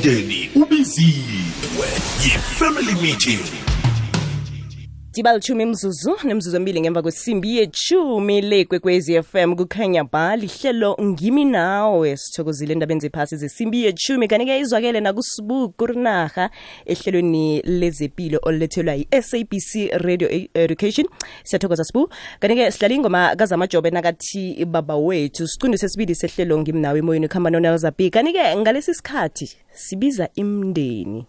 umndeni ubiziwe yi-family meeting. Diba lithumi mzuzu nemzuzu emibili ngemva kwesimbi yechumi le kwekwezi FM kukhanya ba lihlelo ngimi nawe. Sithokozile endabeni zephasi zesimbi yechumi. Kanti-ke izwakele nakusibu kurinarha ehlelweni lezempilo olulethelwa yi-sabc radio education. Siyathokoza sibu. Kanti-ke ingoma kazamajobe nakathi baba wethu. Sicundo sesibili sehlelo ngimi nawe emoyeni kuhamba nonazabi kanti-ke ngalesi sikhathi sibiza imndeni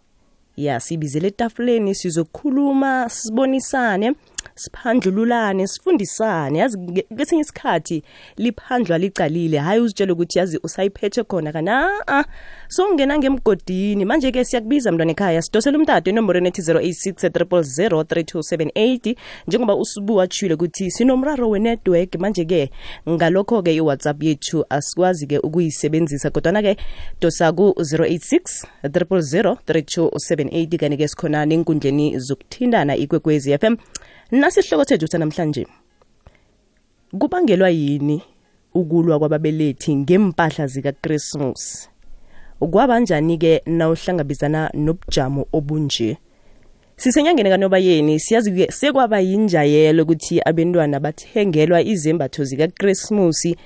ya sibizele etafuleni sizokhuluma sibonisane siphandlululane sifundisane. Yazi nge- kwesinye isikhathi liphandlwa licalile. Hayi uzitshele ukuthi yazi usayiphethe khona kana a songena ngemgodini manje-ke siyakubiza mntwana ekhaya. Sidosela umtato enomborweni ethi 086 3278 njengoba usubu watshile ukuthi sinomraro wenetwork manje-ke ngalokho-ke iwhatsapp yethu asikwazi-ke ukuyisebenzisa. Kodwana-ke dosa ku-086 000 3278 kanti-ke sikhona nenkundleni zokuthintana ikwekwezi fm nasihloko sethu sanamhlanje kubangelwa yini ukulwa kwababelethi ngempahla zikakrismus kwabanjani-ke nawuhlangabezana nobujamo obunje. Sisenyangeni kanobayeni siyazi-ke sekwaba yinjayelo ukuthi abentwana bathengelwa izembatho zikakrismusi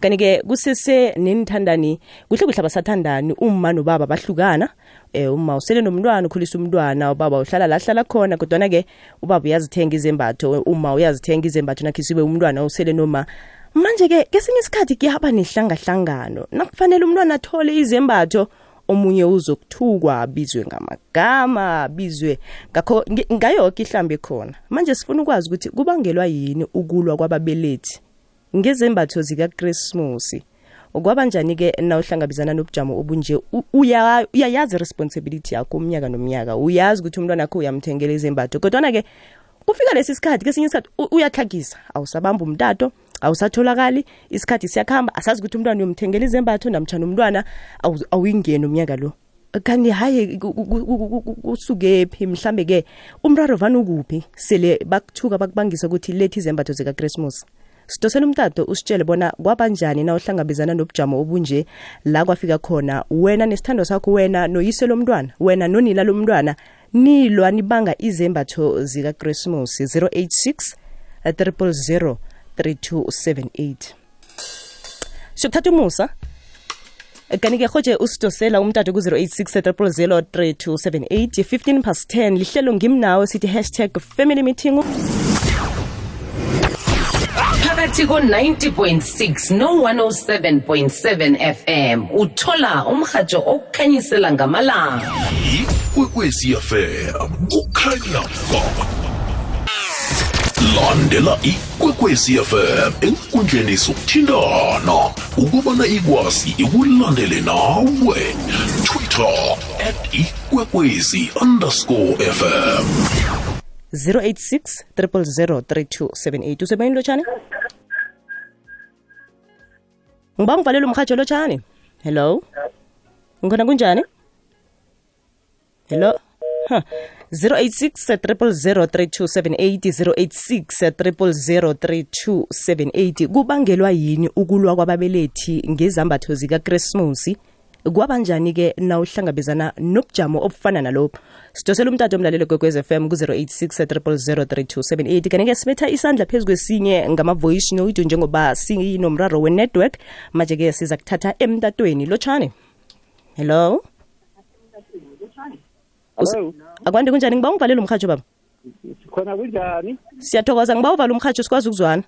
kanti-ke kusese nenithandani kuhle kuhle abasathandani umma nobaba bahlukana. Eh uma usele nomntwana ukhulisa umntwana ubaba uhlala la hlala khona kodwana-ke ubaba uyazithenga izembatho uma uyazithenga izembatho nakhisibe umntwana usele noma manje-ke kesinye isikhathi kuyaba nehlangahlangano. Nakufanele umntwana athole izembatho omunye uzokuthukwa abizwe ngamagama abizwe ngakho nge- ngayoke ihlambe khona. Manje sifuna ukwazi ukuthi kubangelwa yini ukulwa kwababelethi ngezembatho zikakrismusi kwabanjani-ke na uhlangabezana nobujamo obunje? U- uya- uyayazi responsibility yakho umnyaka nomnyaka. Uyazi ukuthi umntwana akho uyamthengela izembatho kodwana-ke kufika lesi sikhathi kesinye isikhathi u- uyatlhagisa awusabamba umtato awusatholakali isikhathi siyakuhamba asazi ukuthi umntwana uyomthengela izembatho namtshana umntwana awuyingeni umnyaka lo. Kanti hayi ku- ku- ku- ku- ku- kusukephi mhlambe-ke umraro vane ukuphi? Sele bakuthuka bakubangisa ukuthi lethi izembatho zikakrismus sidosela umtato usitshele bona kwabanjani na uhlangabezana nobujamo obunje la kwafika khona. Wena nesithando sakho wena noyise lomntwana wena nonila lomntwana nilwa nibanga izembatho zikakrismus 086 300 3278 siyokuthatha umusa kanti-ke hoje usidosela umtato ku-086 3278 15 past 10 lihlelo ngimnawe sithi hashtag family meeting. Phakathi ko-90.6 no-107.7 fm uthola umhatsho okukhanyisela ngamalanga. Ikwekwezi fm kukhanya ba landela ikwekwezi fm enkundleni zokuthintana. Ukubana ikwazi ikulandele nawe. Twitter at ikwekwezi underscore fm 086 000 3278 usebayini lotshani? Ngiba ngivalela lo lotshani. Hello? Ngikhona kunjani? Hello? Huh. 086 300 3278 086 300 3278 kubangelwa yini ukulwa kwababelethi ngezambatho zikakrismusi kwabanjani-ke na uhlangabezana nobujamo obufana nalopho sidosela umtato omlalelo kwekwez fm ku-086 300 kanti-ke sibetha isandla phezu kwesinye ngama-voice note njengoba sinomraro we-network. Manje-ke siza kuthatha emtatweni. Lotshani? Hello? Hello, akwande kunjani? Ngiba ungivalela umrhatsho baba. Khona kunjani? siyathokoza ngiba uvala umrhatsho sikwazi ukuzwana.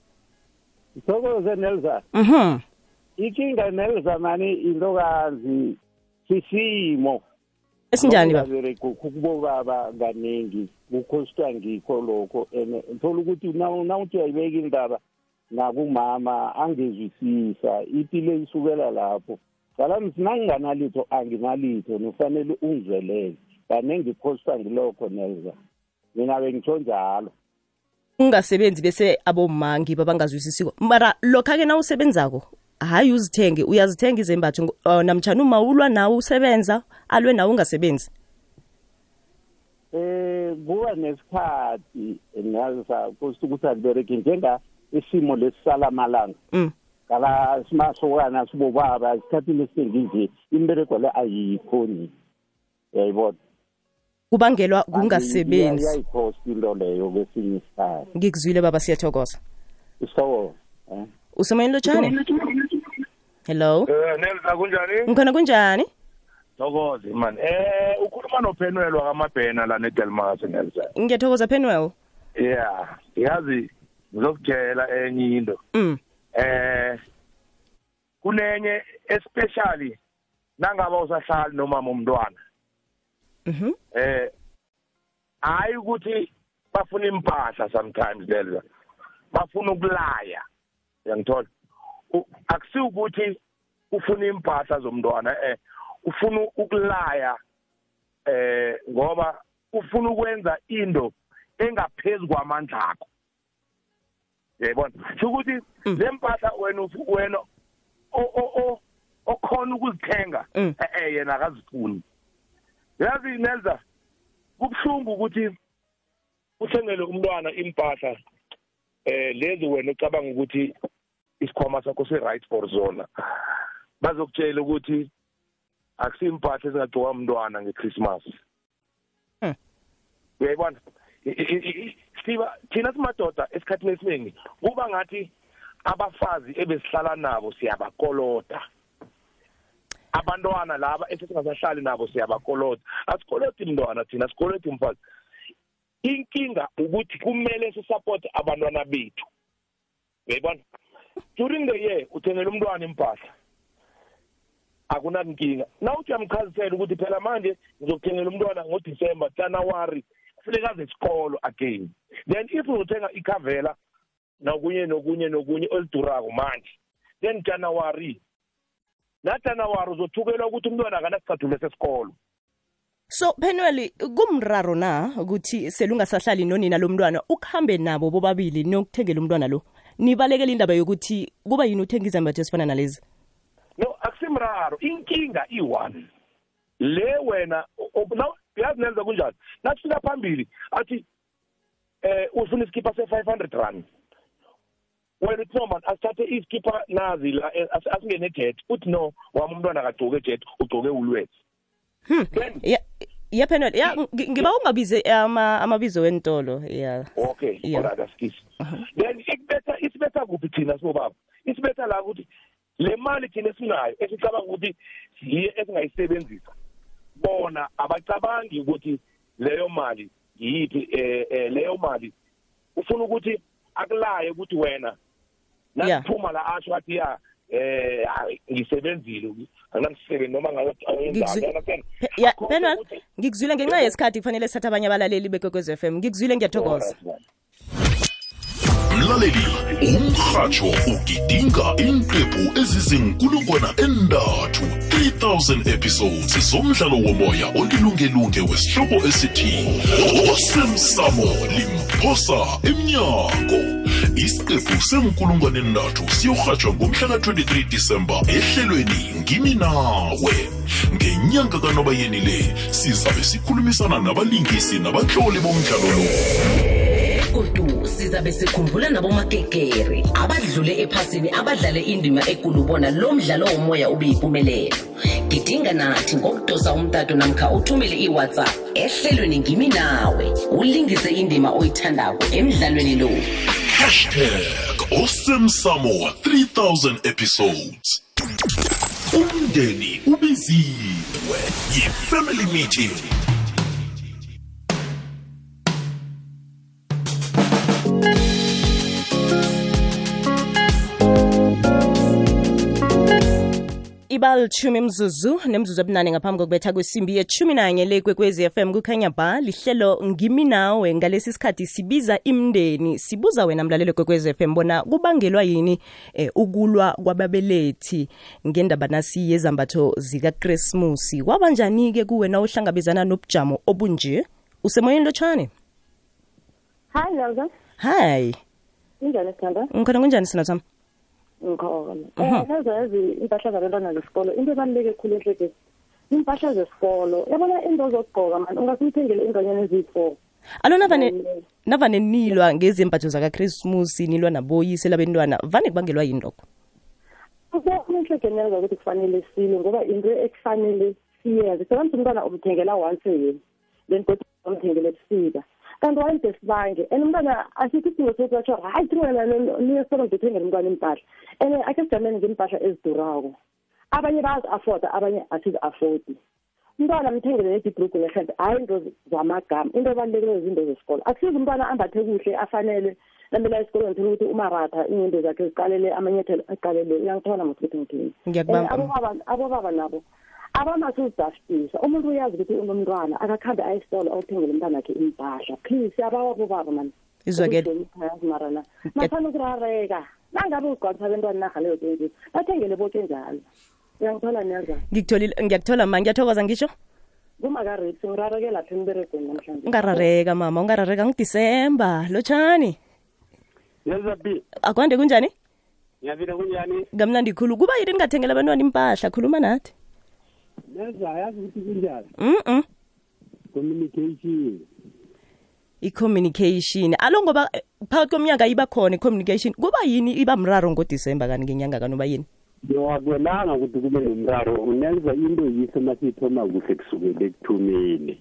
Thokoze Nelson. mhm. Inkinga Nelson mani intokazi sisimo. esinjani baba? Ukubereka kubo baba kaningi kukhostwa ngikho lokho ene thola ukuthi na nawuthi uyayibeka indaba nakumama angezwisisa ipile isukela lapho. Qalani sinanginganalitho anginalitho nifanele ungizwelele. Kaningi khostwa ngilokho Nelson. Mina bengitsho njalo. Ungasebenzi bese abomangi babangazwisisiko. Mara lokha-ke na usebenzako hayi uzithenge uyazithenga izembatho ngo- uh, namtshana uma ulwa nawe usebenza alwe nawe ungasebenzi? Eh kuba nesikhathi ngaza kusithi ukuthi akubereki njenga isimo lesisala amalanga mm. kala simasokana sibobaba isikhathini esiningi nje imbereko le ayikho ni. Uyayibona? Kubangelwa kungasebenzi iyayiphosta into leyo kwesinye isikhathi ngikuzwile baba siyathokoza isithokoza um usemoyeni lotshani hello Eh Nelsa kunjani? ngikhona kunjani Thokoze man. Eh ukhuluma noPenuel wakamabhena la neDelmas Nelsa. ngiyathokoza penwell Yeah, yazi ngizokutshela enye into. mm Eh kunenye especially nangaba usahlali nomama umntwana. Mhm Eh hayi ukuthi bafuna impahla sometimes Nelsa. Bafuna ukulaya. Uyangithola? Akusi ukuthi ufuna impahla zomntwana eh ufuna ukulaya eh ngoba ufuna ukwenza into engaphezulu kwamandla akho yayibona ukuthi lempahla wena wena o- o- o- okhona ukuzithenga Mm. eh eh, yena akazifuni yazi Nelza kubhlungu ukuthi uthengele umntwana impahla eh lezi wena ucabanga ukuthi isikhwama sakho si right for zona. Bazokutshela ukuthi akusimpahla ezingagcokwa umntwana ngeChristmas. Hmm. uyayibona? Siba thina simadoda esikhathini esiningi kuba ngathi abafazi ebesihlala nabo siyabakoloda abantwana laba esesingasahlali nabo siyabakolota asikoloti mntwana thina sikoloti mfazi. Inkinga ukuthi kumele sisupport abantwana bethu. Uyayibona? During the year uthengela umntwana impahla. Akunankinga. Nawuthi uyamchazisela ukuthi phela manje ngizokuthengela umntwana ngodisemba januwari kufuneka aze esikolo again. Then if uzothenga ikhavela nokunye nokunye nokunye olidurako manje then januwari najanuwari uzothukelwa ukuthi umntwana akanasicathulo sesikolo so penwell kumraro na ukuthi selungasahlali nonina lomntwana ukuhambe nabo bobabili niyokuthengela umntwana lo? Nibalekele indaba yokuthi kuba yini uthenga izambatho ezifana nalezi? No akusimraro. Inkinga i-one. Le wena yazi nenza kunjani? Nasifika phambili athi eh ufuna isikipha se-five hundred rand. Wena uthi no man asithathe isikipha nazi la eh, as- asingene ejet uthi no wami umntwana akagcoke ejet ugcoke ulwethu then ya ya ngiba ungabize ama amabizo wentolo ya. Okay alright asikisi. Then ikubetha isibetha kuphi thina sibobaba? Isibetha la ukuthi le mali thina esinayo esicabanga ukuthi siye esingayisebenzisa bona abacabangi ukuthi leyo mali yiphi eh eh, leyo mali ufuna ukuthi akulaye ukuthi wena. Nakuphuma la asho athi ya eh hayi, ngisebenzile angamsebenzi noma Ngikuzwi- ngawenza Pe- ya penwell ngikuzwile ngenxa yesikhathi kufanele sithathe abanye abalaleli bekwekwez f m. Ngikuzwile ngiyathokoza. Mlaleli umrhatsho ugidinga inqephu ezizinkulungwana endathu 3000 episodes zomdlalo womoya olilungelunge wesihloko esithi osemsamo limphosa emnyango. Isiqephu senkulungwane endathu siyorhatshwa ngomhla ka-23 disemba ehlelweni ngimi nawe. Ngenyanga kanobayeni le sizabe sikhulumisana nabalingisi nabatloli bomdlalo lo. Godu sizabe sikhumbula nabomakekere abadlule ephasini abadlale indima ekulu bona lo mdlalo womoya ube yimpumelelo gidinga nathi ngokudosa umtato namkha uthumele iwhatsapp ehlelweni ngimi nawe. Ulingise indima oyithandako emdlalweni lo. Hashtag osemsamo 3000 episodes. Umndeni ubiziwe yi-family meeting. Ibalithumi mzuzu nemzuzu ebunane ngaphambi kokubetha kwesimbi yethumi nanye le kwekwezi FM kukhanya ba lihlelo ngimi nawe. Ngalesi sikhathi sibiza imndeni sibuza wena mlalelo kwekwezi FM bona kubangelwa yini eh, ukulwa kwababelethi ngendaba nasi yezambatho zikakrisimusi wabanjani-ke kuwena ohlangabezana nobujamo obunje? Usemoyeni lotshani hayi sithanda? ngikhona kunjani sina sami Ngikhona. Eh Nelson yazi impahla zabantwana zesikolo into ebaluleke kakhulu enhlekweni. Impahla zesikolo. Yabona into zokugqoka man ungasimthengele inganyana eziyi-4. alo navane navane nilwa ngezembatho zakakrismusi nilwa naboyise labentwana vane kubangelwa yini lokho Kuba enhlekweni Nelson ukuthi kufanele silwe ngoba into ekufanele years sekanti umntwana umthengela once a year then kodwa umthengele ebusika kanti wayinde sibange. And umntwana asikho isidingo sokuthi batsho hayi thingana niye esitolo ngithengele umntwana impahla and akhe sijameni ngempahla ezidurako. Abanye bayazi-afforda abanye asizi-affodi umntwana mthengele nedibrugu nehembe hhayi into zamagama into ebalulekile zinto zesikolo. Akusizi umntwana ambathe kuhle afanele lambela esikolweni thola ukuthi umaratha inyendo zakhe ziqalele amanyathelo aqalele. Uyangithola mosukuthi ngithini? Ngiyakubamba. And abobaba abobaba nabo abamasuzidastisa umuntu uyazi ukuthi unomntwana akakhambe aye esitolo awuthengele umntwana wakhe impahla please siyabawa abobaba mani Izwakele. yazi marana nathanda ukurareka. Nangabe ugcwalisa abentwana inarha leyo twenty bathengele boke njalo. Uyangithola niyazana ngikutholile ngiyakuthola ma ngiyathokoza ngisho? Kumakareti ngirareke lapha emberegweni namhlanje. Ungarareka mama ungarareka ngidisemba. Lotshani. Yezabi, akwande kunjani? Ngiyabila kunjani? ngamnandi khulu. Kuba yini ningathengela abantwana impahla khuluma nathi Neza yazi ukuthi kunjani? mm Communication. i-communication alo ngoba eh, phakathi komnyaka iba khona i-communication kuba yini iba mraro ngodisemba kani ngenyanga kanoba yini Ngiwakwelanga ukuthi kube nomraro unenza into yiso masithoma kuhle kusukela ekuthumeni.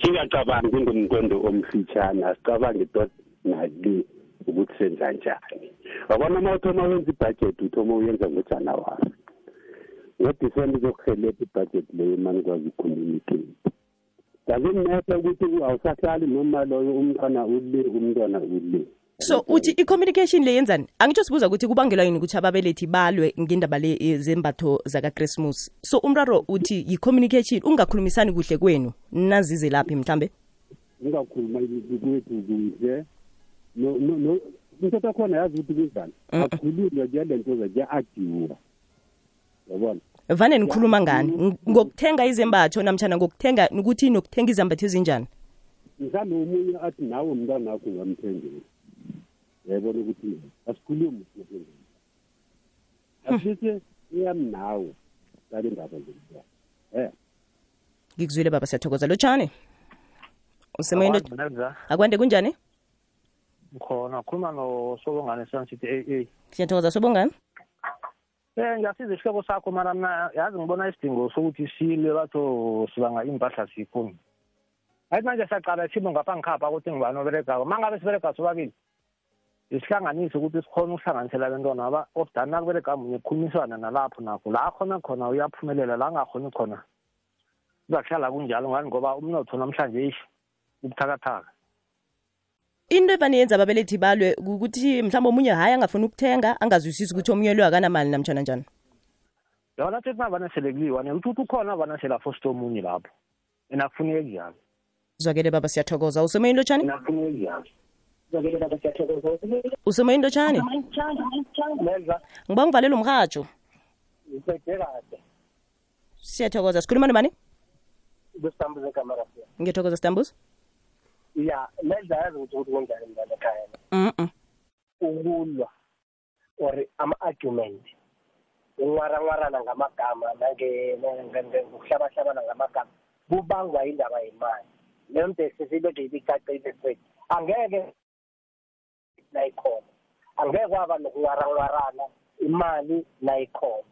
Singacabangi ngomqondo omfitshane, asicabange tot nali ukuthi senza njani. Wabona uma uthoma wenza ibudget uthoma uyenza ngoJanuwari. NgoDisemba izokuhelebha ibudget leyo mani kwazi ucommunicate. Akunehle ukuthi awusahlali noma loyo umntwana ule umntwana ule. so uthi i-communication le yenzani? Angitsho sibuza ukuthi kubangelwa yini ukuthi ababelethi balwe ngendaba le eh, zembatho zakachristmas so umraro uthi yi-communication ungakhulumisani kuhle kwenu nazize laphi mhlambe? Ungakhuluma kwethu kuhle. No no no into takhona yazi ukuthi kunjani? Akukhulunywa kuyale nto zakuya-adiwa yabona. Vane nikhuluma ngani? Ng- ngokuthenga izembatho namtshana ngokuthenga ukuthi nokuthenga izambatho ezinjani? Mhlawumbe omunye athi nawe umntwana wakho ungamthengela yayibona ukuthi asikhulumi asithi iyami nawe kale ndaba zemntwana um ngikuzwile baba siyathokoza. Lotshani? Usemoyeni lo- Benza. Akwande kunjani? Khona khuluma nosobongane Sun City AA. siyathokoza sobongani Eh ngiyasiza isihlobo sakho mara mina yazi ngibona isidingo sokuthi sile batho sibanga impahla sikho. Ayithi manje siyaqala thimo ngapha ngikhapha ukuthi ngibani oberegako. Mangabe siberega sobabili. Isihlanganise ukuthi sikhona ukuhlanganisela abantwana aba ofdani nakuberega munye kukhulumiswana nalapho nakho la khona khona uyaphumelela la ngakhoni khona. Kuzakuhlala kunjalo ngani ngoba umnotho namhlanje ishi ubuthakathaka. Into ebaniyenza ababelethi balwe kukuthi mhlawumbe omunye hhayi angafuni ukuthenga angazwisisi ukuthi omunye lo akanamali namtshana njani. Yona tethi navane sele kuliwa nekuthi ukhona vane sele afosta omunye lapho. And akufuneke kuyalo zwakele baba siyathokoza. Usemoyeni lotshani into? Lotshani ngiba ngivalela umrhatsho siyathokoza. Sikhuluma ekamera. Ngiyathokoza sitambuza ya lenza yazi ukuthi ukuthi kunjani mntana ekhaya mm ukulwa or ama-argument unwaranwarana ngamagama ngokuhlabahlabana ngamagama kubangwa indaba yemali. Leyo nto sesibeke ibicacile kwethu. Angeke nayikhona. Angeke kwaba nokunwaranwarana imali nayikhona.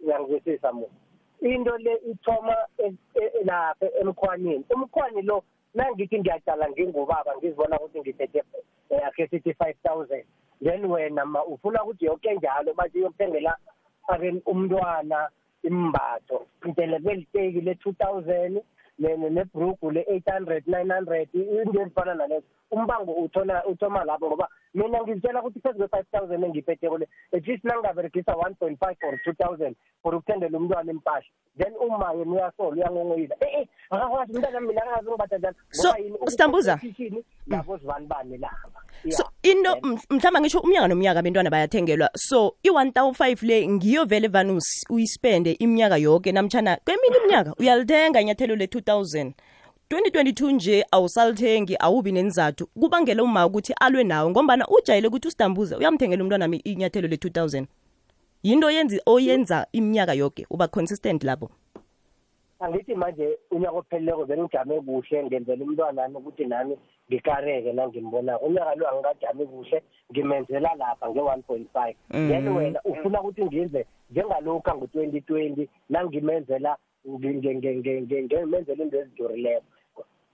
Uyangizwisisa muntu into le ithoma e- e- lapha emkhwanini umkhwani lo nangithi ngiyatshala ngingubaba ngizibona ukuthi ngithethe eh, ake sithi five thousand. Then wena ma ufuna ukuthi yonke njalo bathi uyokuthengela ake umntwana imbatho. Ngitele kweliteki le-two thousand. Nebrugu le-eight hundred nine hundred into ezifana nalezo. Umbango uthona uthoma lapho ngoba mina ngizitshela ukuthi phezu kwe-five thousand engiyiphetheko le at least nangingaberegisa one point five or two thousand for ukuthendela umntwana impahla then uma yena uyasola uyangongoyila e e akakwazi umntwana mina akazi ngibatha njani So, Ngoba yini? Stambuza. Ukukhompethishini yabo zibani bani laba so into m- mhlawumbe ngisho umnyaka nomnyaka abentwana bayathengelwa. So i-one thousand five le ngiyo vele vane usi- uyispende iminyaka yoke namtshana kweminye iminyaka uyalithenga inyathelo le-two thousand. 2022 nje awusalithengi awubi nenzathu. Kubangela uma ukuthi alwe nawe ngombana ujayele ukuthi usidambuze uyamthengela umntwana wami inyathelo le-2000 yinto yenzi oyenza iminyaka yoke uba consistent lapho angithi manje unyaka opheleleko bengijame kuhle ngenzela umntwanami ukuthi nami ngikareke nangimbonako unyaka lo angikajami kuhle ngimenzela lapha nge-one point five. Then wena ufuna ukuthi ngize njengalokhu angu-twenty twenty nangimenzela ngimenzela into ezidurileko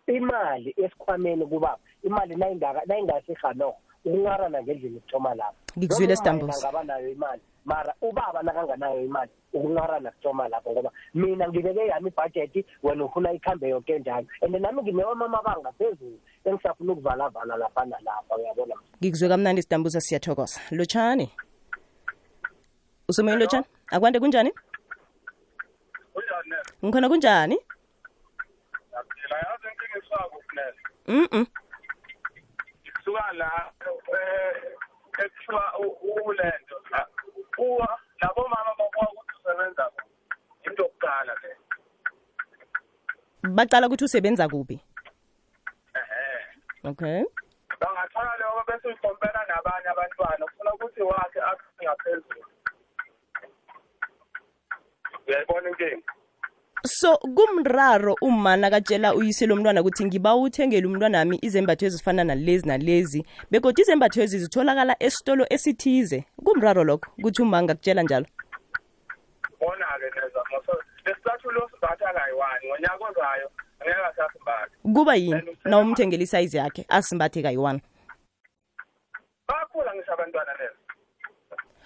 imali esikhwameni kubaba imali nayingasiha nokho ukuncarana ngendlela kuthoma lapho. Ngikuzwile Noma Stambusi. umama angaba nayo imali mara ubaba nakanganayo imali ukuncarana kuthoma lapho ngoba mina ngibeke yami ibhajethi wena ufuna ikhambe yoke njalo. And nami nginewamama bangaphezulu engisafuna ukuvalavala lapha nalapha uyabona? Ngikuzwe kamnandi sidambuza siyathokoza. Lotshani usemoyeni lotshani akwande kunjani? Kunjani ngikhona kunjani? Yaphila yazi inkinga isifako funele mm kusuka la eh ekuthiwa ulento kuwa labo mama bakuwa ukuthi usebenza into yokuqala le. Bacala ukuthi usebenza kuphi? Ehe. Okay. Bangathola leyo bese uyikompera nabanye abantwana ufuna ukuthi wakhe athi ngaphezulu. Uyayibona inkinga? So kumraro uma nakatshela uyise lomntwana ukuthi ngiba uthengele umntwana wami izembatho ezifana nalezi nalezi begodwa izembatho ezi zitholakala esitolo esithize. Kumraro lokho ukuthi uma ngakutshela njalo. Bona-ke neza moso lesicathulo simbatha kayi-one ngonyaka ozayo angeke asasimbatha kuba yini? Na umthengela isayizi yakhe asimbathe kayi-one bakhula ngisho abantwana neza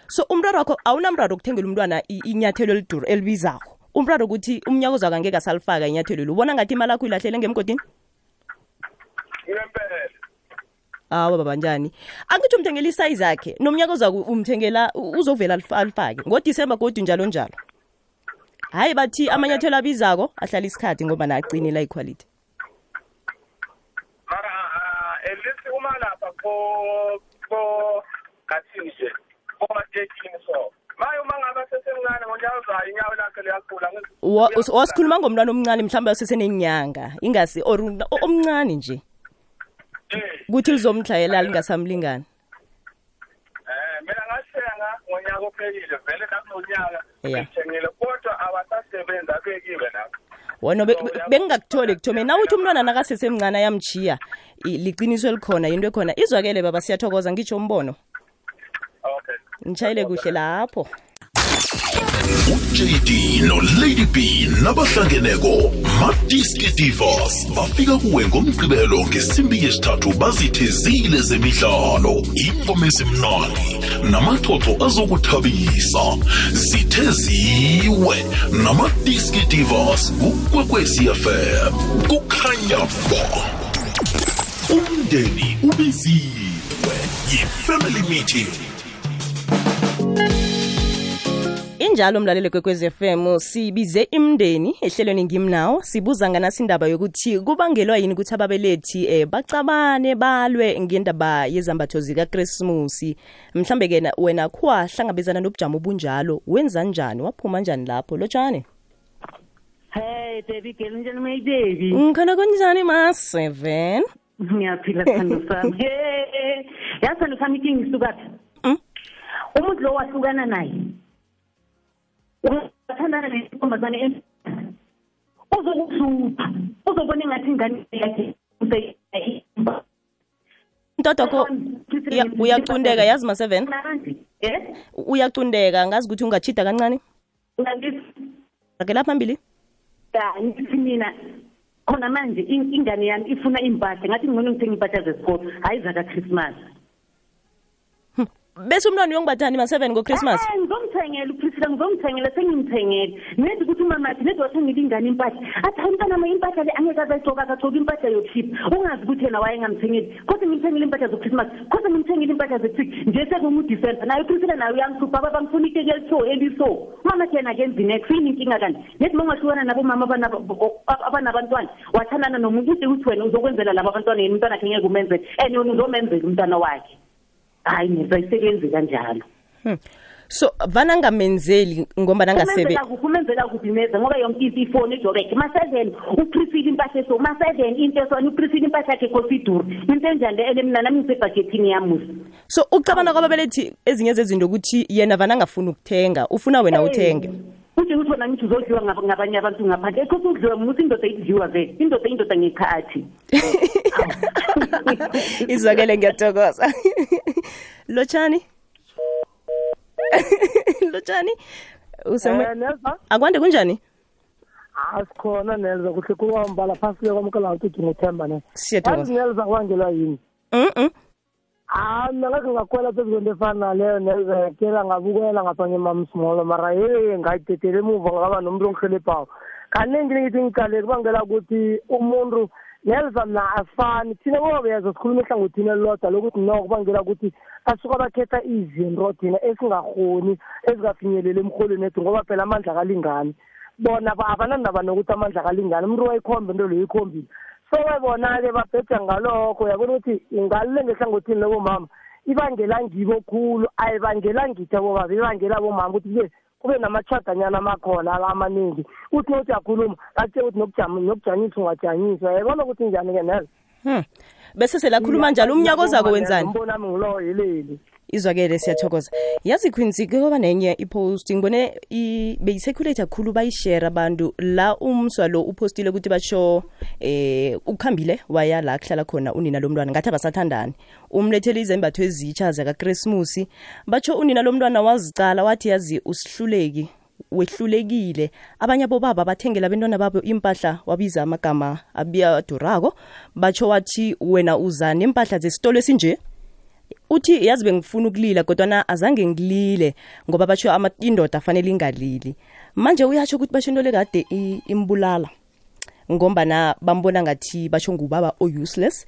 so umraro wakho awunamraro ukuthengela umntwana i- inyathelo eliduru elibizako. Umraro ukuthi umnyaka ozako angeke asalifaka inyathelo lo ubona ngathi imali akho ilahlele ngemgodini? Ngempela awa baba njani? Angithi umthengela isayizi yakhe nomnyaka ozako umthengela uzovela alif- alifake. Ngodisemba godu njalo njalo. Hayi bathi amanyathelo abizako ahlala isikhathi ngoba naqinela iquality. Mara at least uma lapha ko ko ngathini nje? Komatekini so. Maye uma ngabe sesemncane ngonyaka ozayo inyawo lakhe liyakhula angithi- Wa- us- wasikhuluma ngomntwana omncane mhlawumbe osesenenyanga ingasi or un- o- omncane nje? Eh, kuthi lizomhlayela lingasamlingani eh mina ngathenga ngonyaka ophelile vele nakunonyaka Yeah. ngithengile kodwa abasasebenzi abekiwe lapho. Wona be- be- bengingakutholi ekuthomeni nawuthi umntwana nakasesemncane ayamchiya i- liqiniso elikhona yinto ekhona izwakele baba siyathokoza ngitsho umbono. okay ngitshayele kuhle lapho. uJD noLady B nabahlangeneko Madiski Divas bafika kuwe ngomgqibelo ngesimbi yesithathu bazithezile zemidlalo ingoma ezimnandi namaxoxo azokuthabisa. Zitheziwe namadiski divas kukwekwezi fm kukhanya ba umndeni ubiziwe yi-family meeting. Injalo mlaleli kwekwezi FM sibize imndeni ehlelweni ngimnawo sibuza nganasi indaba yokuthi kubangelwa yini ukuthi ababelethi eh, bacabane balwe ngendaba yezambatho zikakrismusi mhlambe ke na- wena khwahlangabezana nobujamo obunjalo wenza njani waphuma njani lapho? Lotshani Hey baby girl njani my baby? Ngikhona kunjani ma-seven ngiyaphila sithando sami hey yazi sithando sami ikinga isukaphi Mm. Umuntu lo wahlukana naye. Wathandana nentombazane em- uzokuhlupha. Uzobona engathi ingane yakhe use- ntodokho uya- uyaqundeka yazi ma-seven Manje, eh uyaqundeka ngazi ukuthi ungachida kancane? Ngangithi, rakela phambili. Ya, ngithi mina khona manje in- ingane yami ifuna impahla. Ngathi ngcono ngithenga impahla zesikolo. Hayi zaka-christmas bese umntwana uyongibathani ma-seven ngochristmas. Eh, ngizomthengela upriscilla ngizomthengela sengimthengele. Nedi ukuthi umamathi nedi wathengela ingane impahla? Athi hayi mntanama impahla le angeke azayigcoka akagcoka impahla yokushipha ungazi ukuthi yena wayengamthengeli kodwa ngimthengele impahla zochristmas kodwa ngimthengele impahla zetrick nje sekungudisemba nayo upriscilla nayo uyangihlupha aba bangifuna iteke eliso eliso. Umamathi yena akenzi next. Yini inkinga kanti nedi uma ungahlukana nabomama abanabantwana wathandana nomuntu ude ukuthi wena uzokwenzela laba abantwana yena umntwana akhe ngeke umenzele. And yona uzomenzela umntwana wakhe hayi ngizayisebenzi kanjalo. Hmm. so vana ngamenzeli ngoba nangasebe umenzela kuphi? Umenzela kuphi meza? Ngoba yonke into ifoni ejobek ma-seven uprisile impahla eso ma-seven into esona uprisile impahla yakhe kosiduru into enjani le ene mina nami ngisebhajethini yamusa so ukucabana kwababelethi ezinye zezinto ukuthi yena vana angafuni ukuthenga ufuna wena uthenge? Uthi ukuthi wona ngithi uzodliwa ngabanye abantu ngaphandle. Ekhosi ukudliwa musa indoda idliwa vele. Indoda indoda ngekhathi izwakele ngiyathokoza. Lotshani? Lotshani? Eh, akwande kunjani? Asikhona nelza kuhle kuwambala phasi le kwamukela ngituthi ngithemba ne? Siyathokoza. Yazi nelza kubangelwa yini? Mm hayi mina ngake ngakhwela phezu kwento efana naleyo nelza yakela ngabukela ngapha ngemamsmolo mara ye ngayidedela emuva ngaba nomuntu ongihelebhayo kaningi ngithi ngicale kubangela ukuthi umuntu nelza mna asifani thina bobeza sikhuluma ehlangothini elilodwa lokuthi no kubangela ukuthi basuka bakhetha izinto thina esingahoni ezingafinyeleli emholweni ethu ngoba phela amandla kalingani bona abanandaba nokuthi amandla kalingani umuntu wayikhombe into leyo ikhombile. So bona-ke babheja ngalokho uyabona ukuthi ngalile ngehlangothini lobomama. Ibangela ngibo khulu ayibangela ngithi abobaba ibangela bomama ukuthi-ke kube namachadanyana amakhona amaningi. Uthi nokuthi yakhuluma akutshela ukuthi nokujanyiswa ungajanyiswa. Yayibona ukuthi njani-ke nelo Hmm. bese selakhuluma njalo umnyaka ozako wenzani? umbono wami ngiloyo yeleli. Izwakele siyathokoza. Yazi quincy kuyoba nenye ipost ngibone i- kakhulu khulu bayishare abantu la umswa lo upostile ukuthi basho eh ukhambile waya la kuhlala khona unina lomntwana ngathi abasathandani. Umlethele izembatho ezitsha zakakrismusi batsho unina lomntwana wazicala wathi yazi usihluleki wehlulekile. Abanye abobaba bathengela abentwana babo impahla wabiza amagama abiyadurako batsho wathi wena uza nempahla zesitolo esinje uthi yazi bengifuna ukulila kodwana azange ngilile ngoba basho indoda afanele ingalili. Manje uyatsho ukuthi basho into le kade i- imbulala ngombana bambona ngathi basho ngubaba o-useless.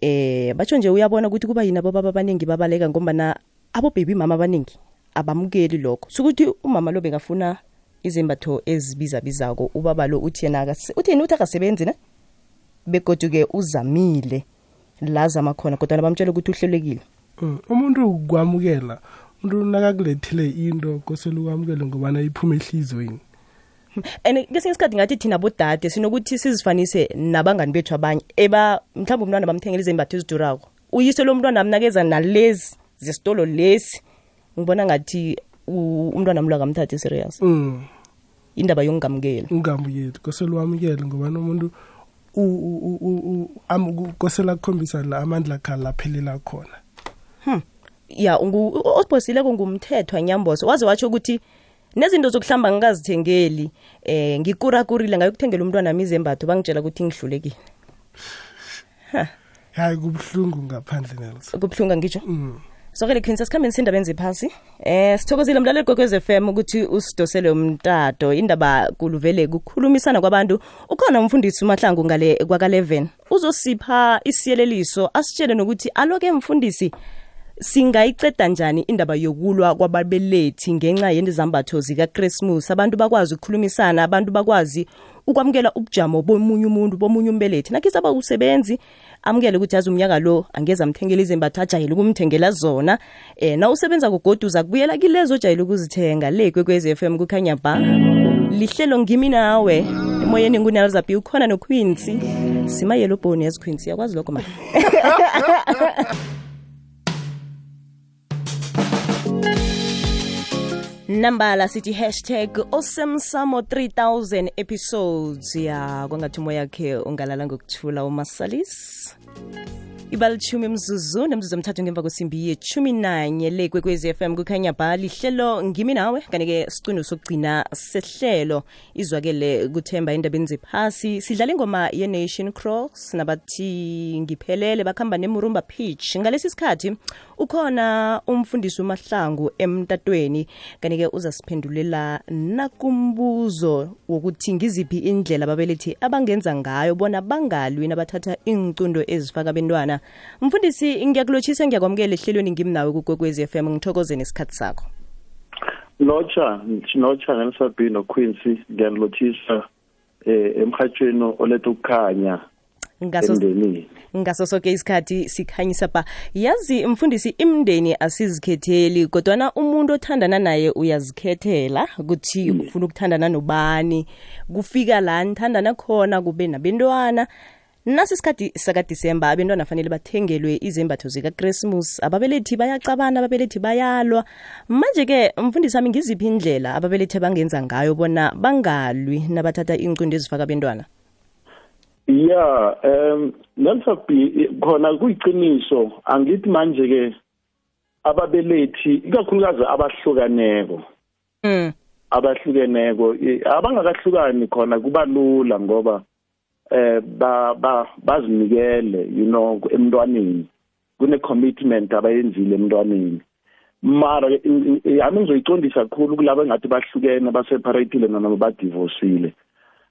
Eh batsho nje uyabona ukuthi kuba yini abobaba abaningi babaleka ngombana abobhebi mama abaningi abamukeli lokho. Sukuthi umama lo bengafuna izembatho ezibizabizako ubaba lo uthi yena akase- uthi akasebenzi ne begoduke uzamile la zama khona kodwana bamtshela ukuthi uhlelekile umuntu kwamukela umuntu nakakulethele into kosele ukwamukele ngobana iphuma ehliziyweni and kesinye isikhathi ngathi thina bodade sinokuthi sizifanise nabangani bethu abanye eba mhlawumbe umntwana bamthengela izembatho ezidurako. Uyise lo mntwana amnakeza nalezi zesitolo lesi. Ngibona ngathi u- umntwana mlo akamthathi serious. Mm, indaba yokungamukeli ungamukeli kosele wamukele ngobana umuntu u- u- u- u- u- am- ku- kosele akukhombisa la amandla akhe laphelela khona. Ya ungu- osibhosileko ngumthethwa nyamboso waze watsho ukuthi nezinto zokuhlamba ngingazithengeli eh ngikurakurile ngayokuthengela umntwana ami izembatho bangitshela ukuthi ngihlulekile. Hayi kubuhlungu ngaphandle nelson. Kubuhlunga ngitsho? Mm. sokele queen sesikhambeni sindaba enziphasi eh sithokozile mlaleli gogwez FM ukuthi usidosele umtato. Indaba kuluvele kukhulumisana kwabantu. Ukhona umfundisi umahlangu ngale kwaka-11 uzosipha isiyeleliso asitshele nokuthi aloke mfundisi singayiceda njani indaba yokulwa kwababelethi ngenxa yendizambatho zikakrismus abantu bakwazi ukukhulumisana abantu bakwazi ukwamukela ubujamo bomunye umuntu bomunye umbelethi. Nakhe saba usebenzi amukele ukuthi yazi umnyaka lo angeze amthengela izembatho ajayele ukumthengela zona. Eh na usebenza kugoduza kubuyela kilezo ojayele ukuzithenga? Le kwekwez f m kukhanya ba lihlelo ngimi nawe. Emoyeni ngunelzabi ukhona noquincy. Simayelobhoni yazi quincy yakwazi lokho ma nambala sithi hashtag osemsamo 3000 episodes. Ya kwangathi umoya yakhe ungalala ngokuthula umasalis ibalithumi mzuzu nemzuzu emthathu ngemva kwesimbi yechumi nanye le kwekwezi FM kukhanya ba lihlelo ngimi nawe kanti-ke siqino sokugcina sehlelo izwakele kuthemba endabeni zephasi. Sidlala ingoma ye-nation cross nabathi ngiphelele bakuhamba nemurumba pitch. Ngalesi sikhathi ukhona umfundisi umahlangu emtatweni kanti-ke uzasiphendulela nakumbuzo wokuthi ngiziphi indlela ababelethi abangenza ngayo bona bangalwi nabathatha iincundo ezifaka abentwana mfundisi ngiyakulotshisa ngiyakwamukela ehlelweni ngimnawe kukwekwezi FM ngithokoze nesikhathi sakho. Lotsha notsha nelisabi noquincy ngiyanilothisa eh emhathweni oletha ukukhanya ngaso emndenini. ngaso soke isikhathi sikhanyisa ba yazi mfundisi imndeni asizikhetheli kodwana umuntu othandana naye uyazikhethela ukuthi ufuna ukuthandana nobani. Kufika la nithandana khona kube nabentwana. Nasi isikhathi sakadisemba abentwana fanele bathengelwe izembatho zikakrismus ababelethi bayacabana ababelethi bayalwa. Manje-ke mfundisi wami ngiziphi indlela ababelethi abangenza ngayo bona bangalwi nabathatha iincundo ezifaka abentwana? Ya um nelisabi khona kuyiqiniso. Angithi manje ke ababelethi ikakhulukazi abahlukaneko. Mm. abahlukeneko abangakahlukani khona kuba lula ngoba eh ba ba bazinikele you know emntwaneni. Kune commitment abayenzile emntwaneni. Mara i- yami ngizoyiqondisa kakhulu kulabo engathi bahlukene baseparateile noma badivorcile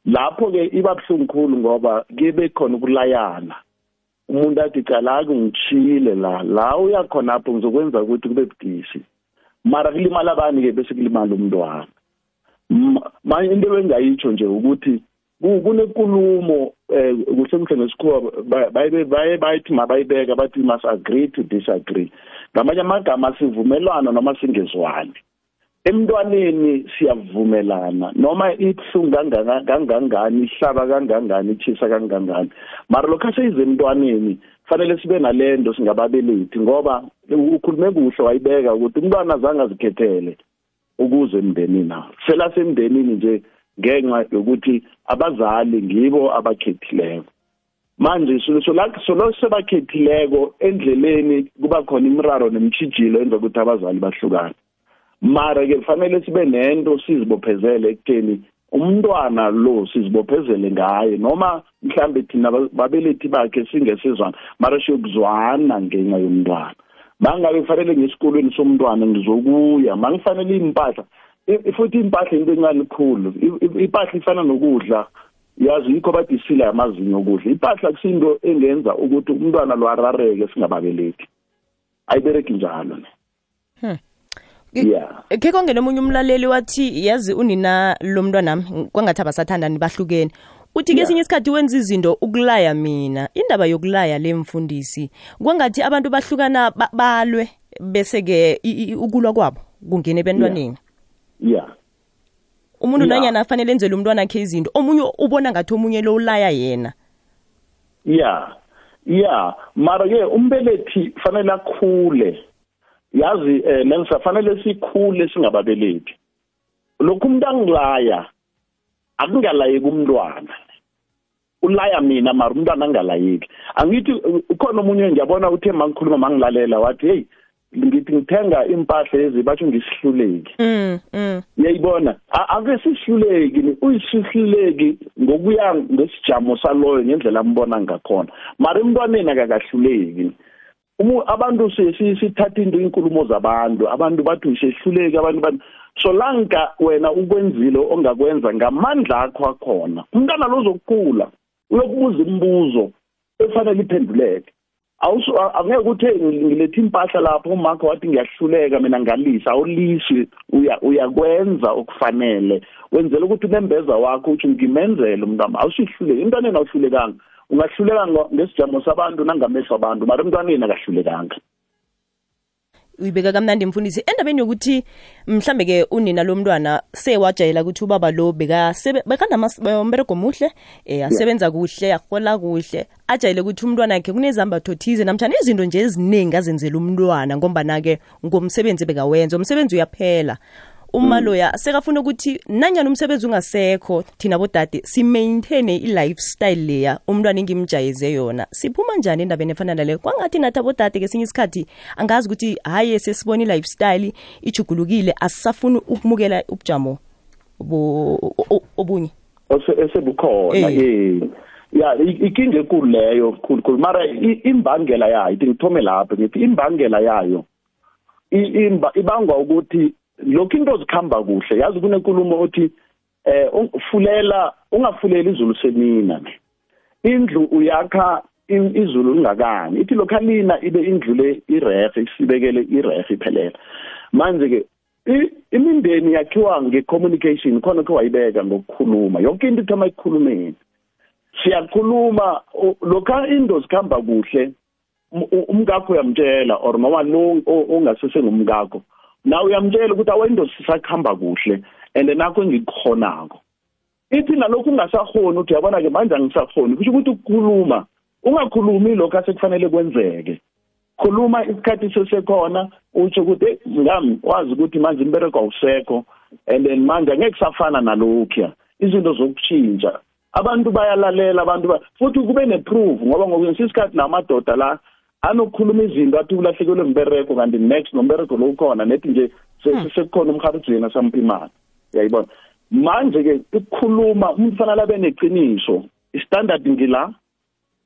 lapho ke iba buhlungu khulu ngoba kube khona ukulayana. Umuntu athi calake ngishile la la uya khonapho ngizokwenza ukuthi kube budisi. Mara kulimala abani ke bese kulimala umntwana? Ma- manje into ebengayitsho nje ukuthi ku- kunenkulumo eh kuhle kuhle ngesikhuwa ba- baye baye bayithi mabayibeka bathi must agree to disagree. Ngamanye amagama sivumelwana noma singezwani. Emntwaneni siyavumelana. Noma kanganga- kangangani ihlaba kangangani ichisa kangangani. Mara lokho aseyize emntwaneni fanele sibe nalento singababelethi ngoba ukhulume kuhle wayibeka ukuthi umntwana zange azikhethele ukuze emndenini awo selasemndenini nje ngenxa yokuthi abazali ngibo abakhethileko. Manje solokhu solo sebakhethileko endleleni kuba khona imiraro nemtshijilo enza ukuthi abazali bahlukane. Mara ke kufanele sibe nento sizibophezele ekutheni umntwana lo sizibophezele ngaye noma mhlambe thina ba- babelethi bakhe singesizwana mara siyokuzwana ngenxa yomntwana. Mangabe kufanele ngesikolweni somntwana ngizokuya mangifanele impahla i- futhi impahla into encane khulu I- i- impahla ifana nokudla yazi yikho bathi isila yamazinyo okudla. Impahla kusinto engenza ukuthi umntwana lo arareke singababelethi ayibereki njalo ne. Yeah. Khe kongena omunye umlaleli wathi yazi unina lo mntwanami kwangathi abasathandani bahlukene. Uthi kesinye isikhathi wenza izinto ukulaya mina. Indaba yokulaya le mfundisi kwangathi abantu bahlukana ba- balwe bese-ke ukulwa kwabo kungene ebantwaneni. yeah umuntu Yeah. nanyana afanele enzele umntwana akhe izinto omunye ubona ngathi omunye lo ulaya yena. Yeah. Yeah. Mara ke umbelethi fanele akhule. Yazi eh lenza fanele sikhule singababelethi. Lokhu umuntu angilaya akungalayeki umntwana. Ulaya mina mara umntwana angalayeki. Angithi ukhona omunye ngiyabona uthe mangikhuluma mangilalela wathi hey ngithi ngithenga impahla ezi batsho ngisihluleki. Mm, mm. uyayibona A- ake sihluleki uyisihluleki ngokuya ngesijamo saloyo ngendlela ambona ngakhona. Mara emntwaneni akakahluleki. Umu- abantu si- si- sithatha into inkulumo zabantu. Abantu bathi usehluleki abantu bathi solanka wena ukwenzile ongakwenza ngamandla akho akhona. Umntwana lozokukhula uyokubuza imibuzo efanele iphenduleke. Awusu a- angeke ukuthi "Hey, ngilethe impahla lapho umakho wathi ngiyahluleka mina ngalisa awulisi uya uyakwenza okufanele. Wenzela ukuthi unembeza wakho uthi ngimenzele umntwana awusihluleki emntwaneni awuhlulekanga. Ungahluleka ngo- ngesijamo sabantu nangamehlo abantu mara emntwaneni akahlulekanga. Uyibeka kamnandi mfundisi. Endabeni yokuthi mhlambe ke unina lomntwana sewajayela ukuthi ubaba lo bekanamberego muhle eh asebenza kuhle ahola kuhle. Ajayele ukuthi umntwana akhe kunezambatho thize namtshana izinto nje eziningi azenzela umntwana ngombana-ke ngomsebenzi bekawenza umsebenzi uyaphela uma loya sekafuna ukuthi nanyana umsebenzi ungasekho thina bodade si-maintaine i-lifestyle leya umntwana engimjayeze yona. Siphuma njani endabeni efana naleyo kwangathi nathi abodade kesinye isikhathi angazi ukuthi hhayi sesibona i-lifestyle ijugulukile asisafuni ukumukela ubujamo bo- o- o- obunye. Ose- esebukhona Eh. eh ya i- ikinga enkulu leyo khulu khulu. Mara i- imbangela yayo ithi ngithome lapho ngithi imbangela yayo i- imba- ibangwa ukuthi lokhu into zikhamba kuhle. Yazi kunenkulumo othi eh ung- fulela ungafuleli izulu semina indlu uyakha izulu lingakani. Ithi lokhalina ibe indlu le irehe isibekele irehe iphelela. Manje ke imindeni yakhiwa nge-communication khona khe wayibeka ngokukhuluma. Yonke into ithoma ekukhulumeni. Siyakhuluma lokha into zikhamba kuhle um- umkakho uyamtshela or noma lo o- ongasesengumkakho nawe uyamtshela ukuthi awento sisakuhamba kuhle and nakho engikukhonako. Ithi nalokhu ungasahoni ukuthi uyabona-ke manje angisahoni kusho ukuthi ukukhuluma ungakhulumi lokhu asekufanele kwenzeke. Khuluma isikhathi sesekhona utsho ukuthi "Eh, ngami wazi ukuthi manje imbereko awusekho and then manje angeke kusafana nalokhuya izinto zokushintsha. Abantu bayalalela abantu ba- futhi kube neproof ngoba ngokwenza isikhathi namadoda la anokukhuluma izinto athi ulahlekelwe mbereko kanti next nombereko lo ukhona nethi nje se- sekukhona umharijweni asampha imali uyayibona? Manje ke ukukhuluma umuntu fanele abe neqiniso istandard ngila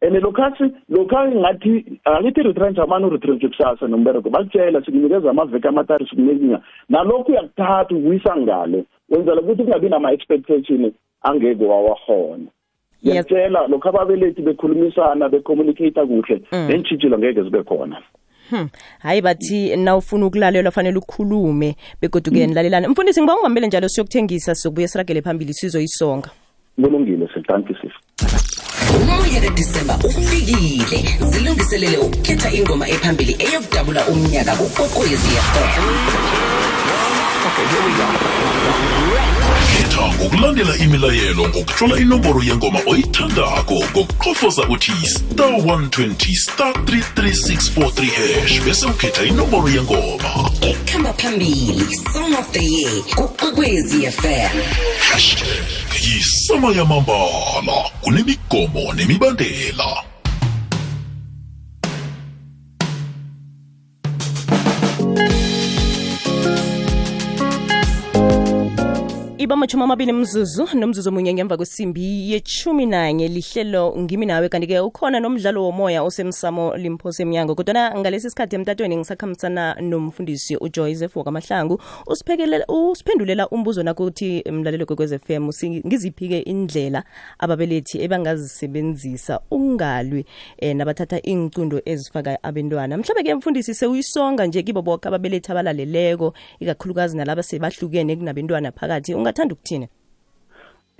and lokhasi lokha ngathi angithi retrench amane uretrench kusasa nombereko bakutshela sikunikeza amaveki amathathu sikunika nalokhu uyakuthatha ukuyisa ngale wenzela ukuthi kungabi nama-expectation angeke wawahona. Ngiyakutshela lokho ababelethi bekhulumisana becommunicate kuhle neentshijilo ngeke zibe khona. Hmm. hayi bathi nawufuna ukulalelwa fanele ukhulume begoduke hmm. nilalelane. Mfundisi ngiba ungambele njalo siyokuthengisa sizokubuye siragele phambili sizoyisonga kulungile sethanki sisi umoya kadisemba ufikile. Zilungiselele ukukhetha ingoma ephambili eyokudabula umnyaka kukokwezi fm okay here we go khetha ngokulandela imilayelo ngokuthola inomboro yengoma oyithandako ngokuqofoza uthi star 120 star 33643 hash bese ukhetha inomboro yengoma. Ikhamba phambili song of the year kukokwezi fm hashtag yisama yamambala kunemigomo nemibandela iba amashumi amabili mzuzu nomzuzu omunye ngemva kwesimbi yechumi nanye lihlelo ngimi nawe. Kanti-ke ukhona nomdlalo womoya osemsamo limphosa emnyango kodwana ngalesi sikhathi emtatweni ngisakhambisana nomfundisi ujoseph wakamahlangu usiphekelela- usiphendulela umbuzo nakuthi mlalelo kwekwez f m ngiziphi-ke indlela ababelethi ebangazisebenzisa ungalwi um nabathatha iy'ncundo ezifaka abentwana? Mhlawumbe-ke mfundisi sewuyisonga nje kibo boke ababelethi abalaleleko ikakhulukazi nalaba sebahlukene kunabentwana phakathi ungathanda ukuthini?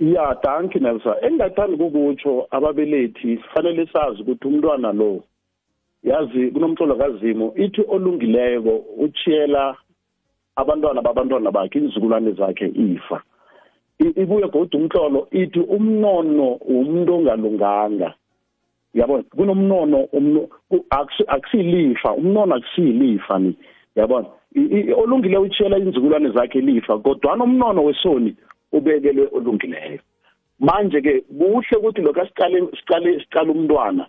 Ya danki nelsa engingathandi kukutsho ababelethi fanele sazi ukuthi umntwana lo yazi kunomtlolo kazimu ithi olungileko uchiyela abantwana babantwana bakhe izizukulwane zakhe ifa. Ibuye kodwa umtlolo ithi umnono umuntu ongalunganga. Yabona kunomnono akusilifa umnono akusilifa ni yabona? Olungile uchiyela izizukulwane zakhe lifa kodwana umnono wesoni ubekelwe olungileyo. Manje ke kuhle ukuthi lokho siqale siqale siqale umntwana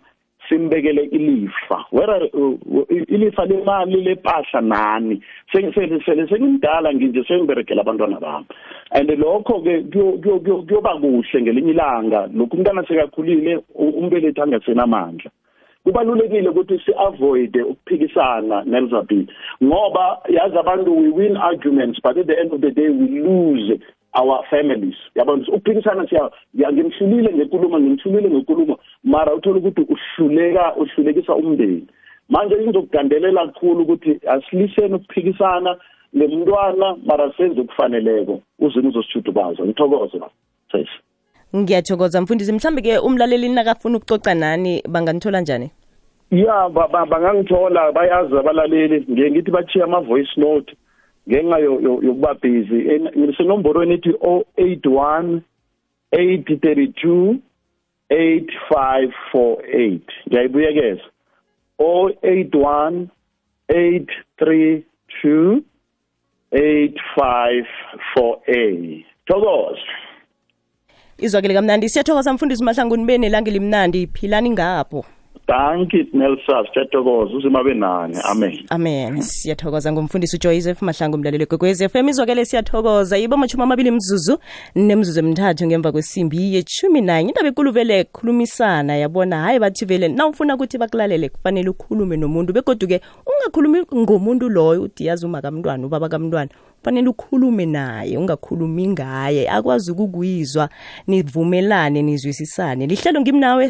simbekele ilifa. Where uh, ilifa lemali lepahla nani? Sele sele sengimdala nginje sengiberegela abantwana bami. And lokho ke kuyo- kuyo- kuyo- kuyoba kuhle ngelinye ilanga. Lokhu umntwana sekakhulile u- umbelethi angasenamandla kubalulekile ukuthi si-avoide ukuphikisana nelzabit ngoba yazi abantu we win arguments but at the end of the day we lose our families. Yabona ukuphikisana siya ya- ngimhlulile ngenkulumo ngimhlulile ngenkulumo mara uthola ukuthi uhluleka uhlulekisa umndeni. Manje ngizokugandelela kakhulu ukuthi asiliseni ukuphikisana nemntwana mara senze okufaneleko. Uzini uzosithudubaza? Ngithokoze la sesi ngiyathokoza mfundisi. Mhlawumbe-ke umlaleli nakafuna ukucoca nani banganithola njani? Ya ba- ba- bangangithola bayazi abalaleli ngiye ngithi bachiye ama-voice note ngenxa yo- yo- yokuba busy. En- ngisenomborweni ethi 081 832 8548 ngiyayibuyekeza. 081 832 8548 thokoza izwakele kamnandi siyathokoza mfundisi mahlanguni beni elanga elimnandi. Philani ngapho. Danki nelsas siyathokoza. Uzima benani amen. Amen. Siyathokoza ngumfundisi ujoyzef mahlangu mlaleli kwekwez f m. Izwakele siyathokoza. Yibo amashumi amabili mzuzu nemzuzu emthathu ngemva kwesimbi yechumi nanye. Indaba ekulu vele khulumisana yabona? Hayi bathi vele na ufuna ukuthi bakulalele kufanele ukhulume nomuntu begoduke ungakhulumi ngomuntu loyo udiyazi yazi uma kamntwana ubaba kamntwana fanele ukhulume naye ungakhulumi ngaye akwazi ukukuyizwa nivumelane nizwisisane. Lihlelo ngimnawe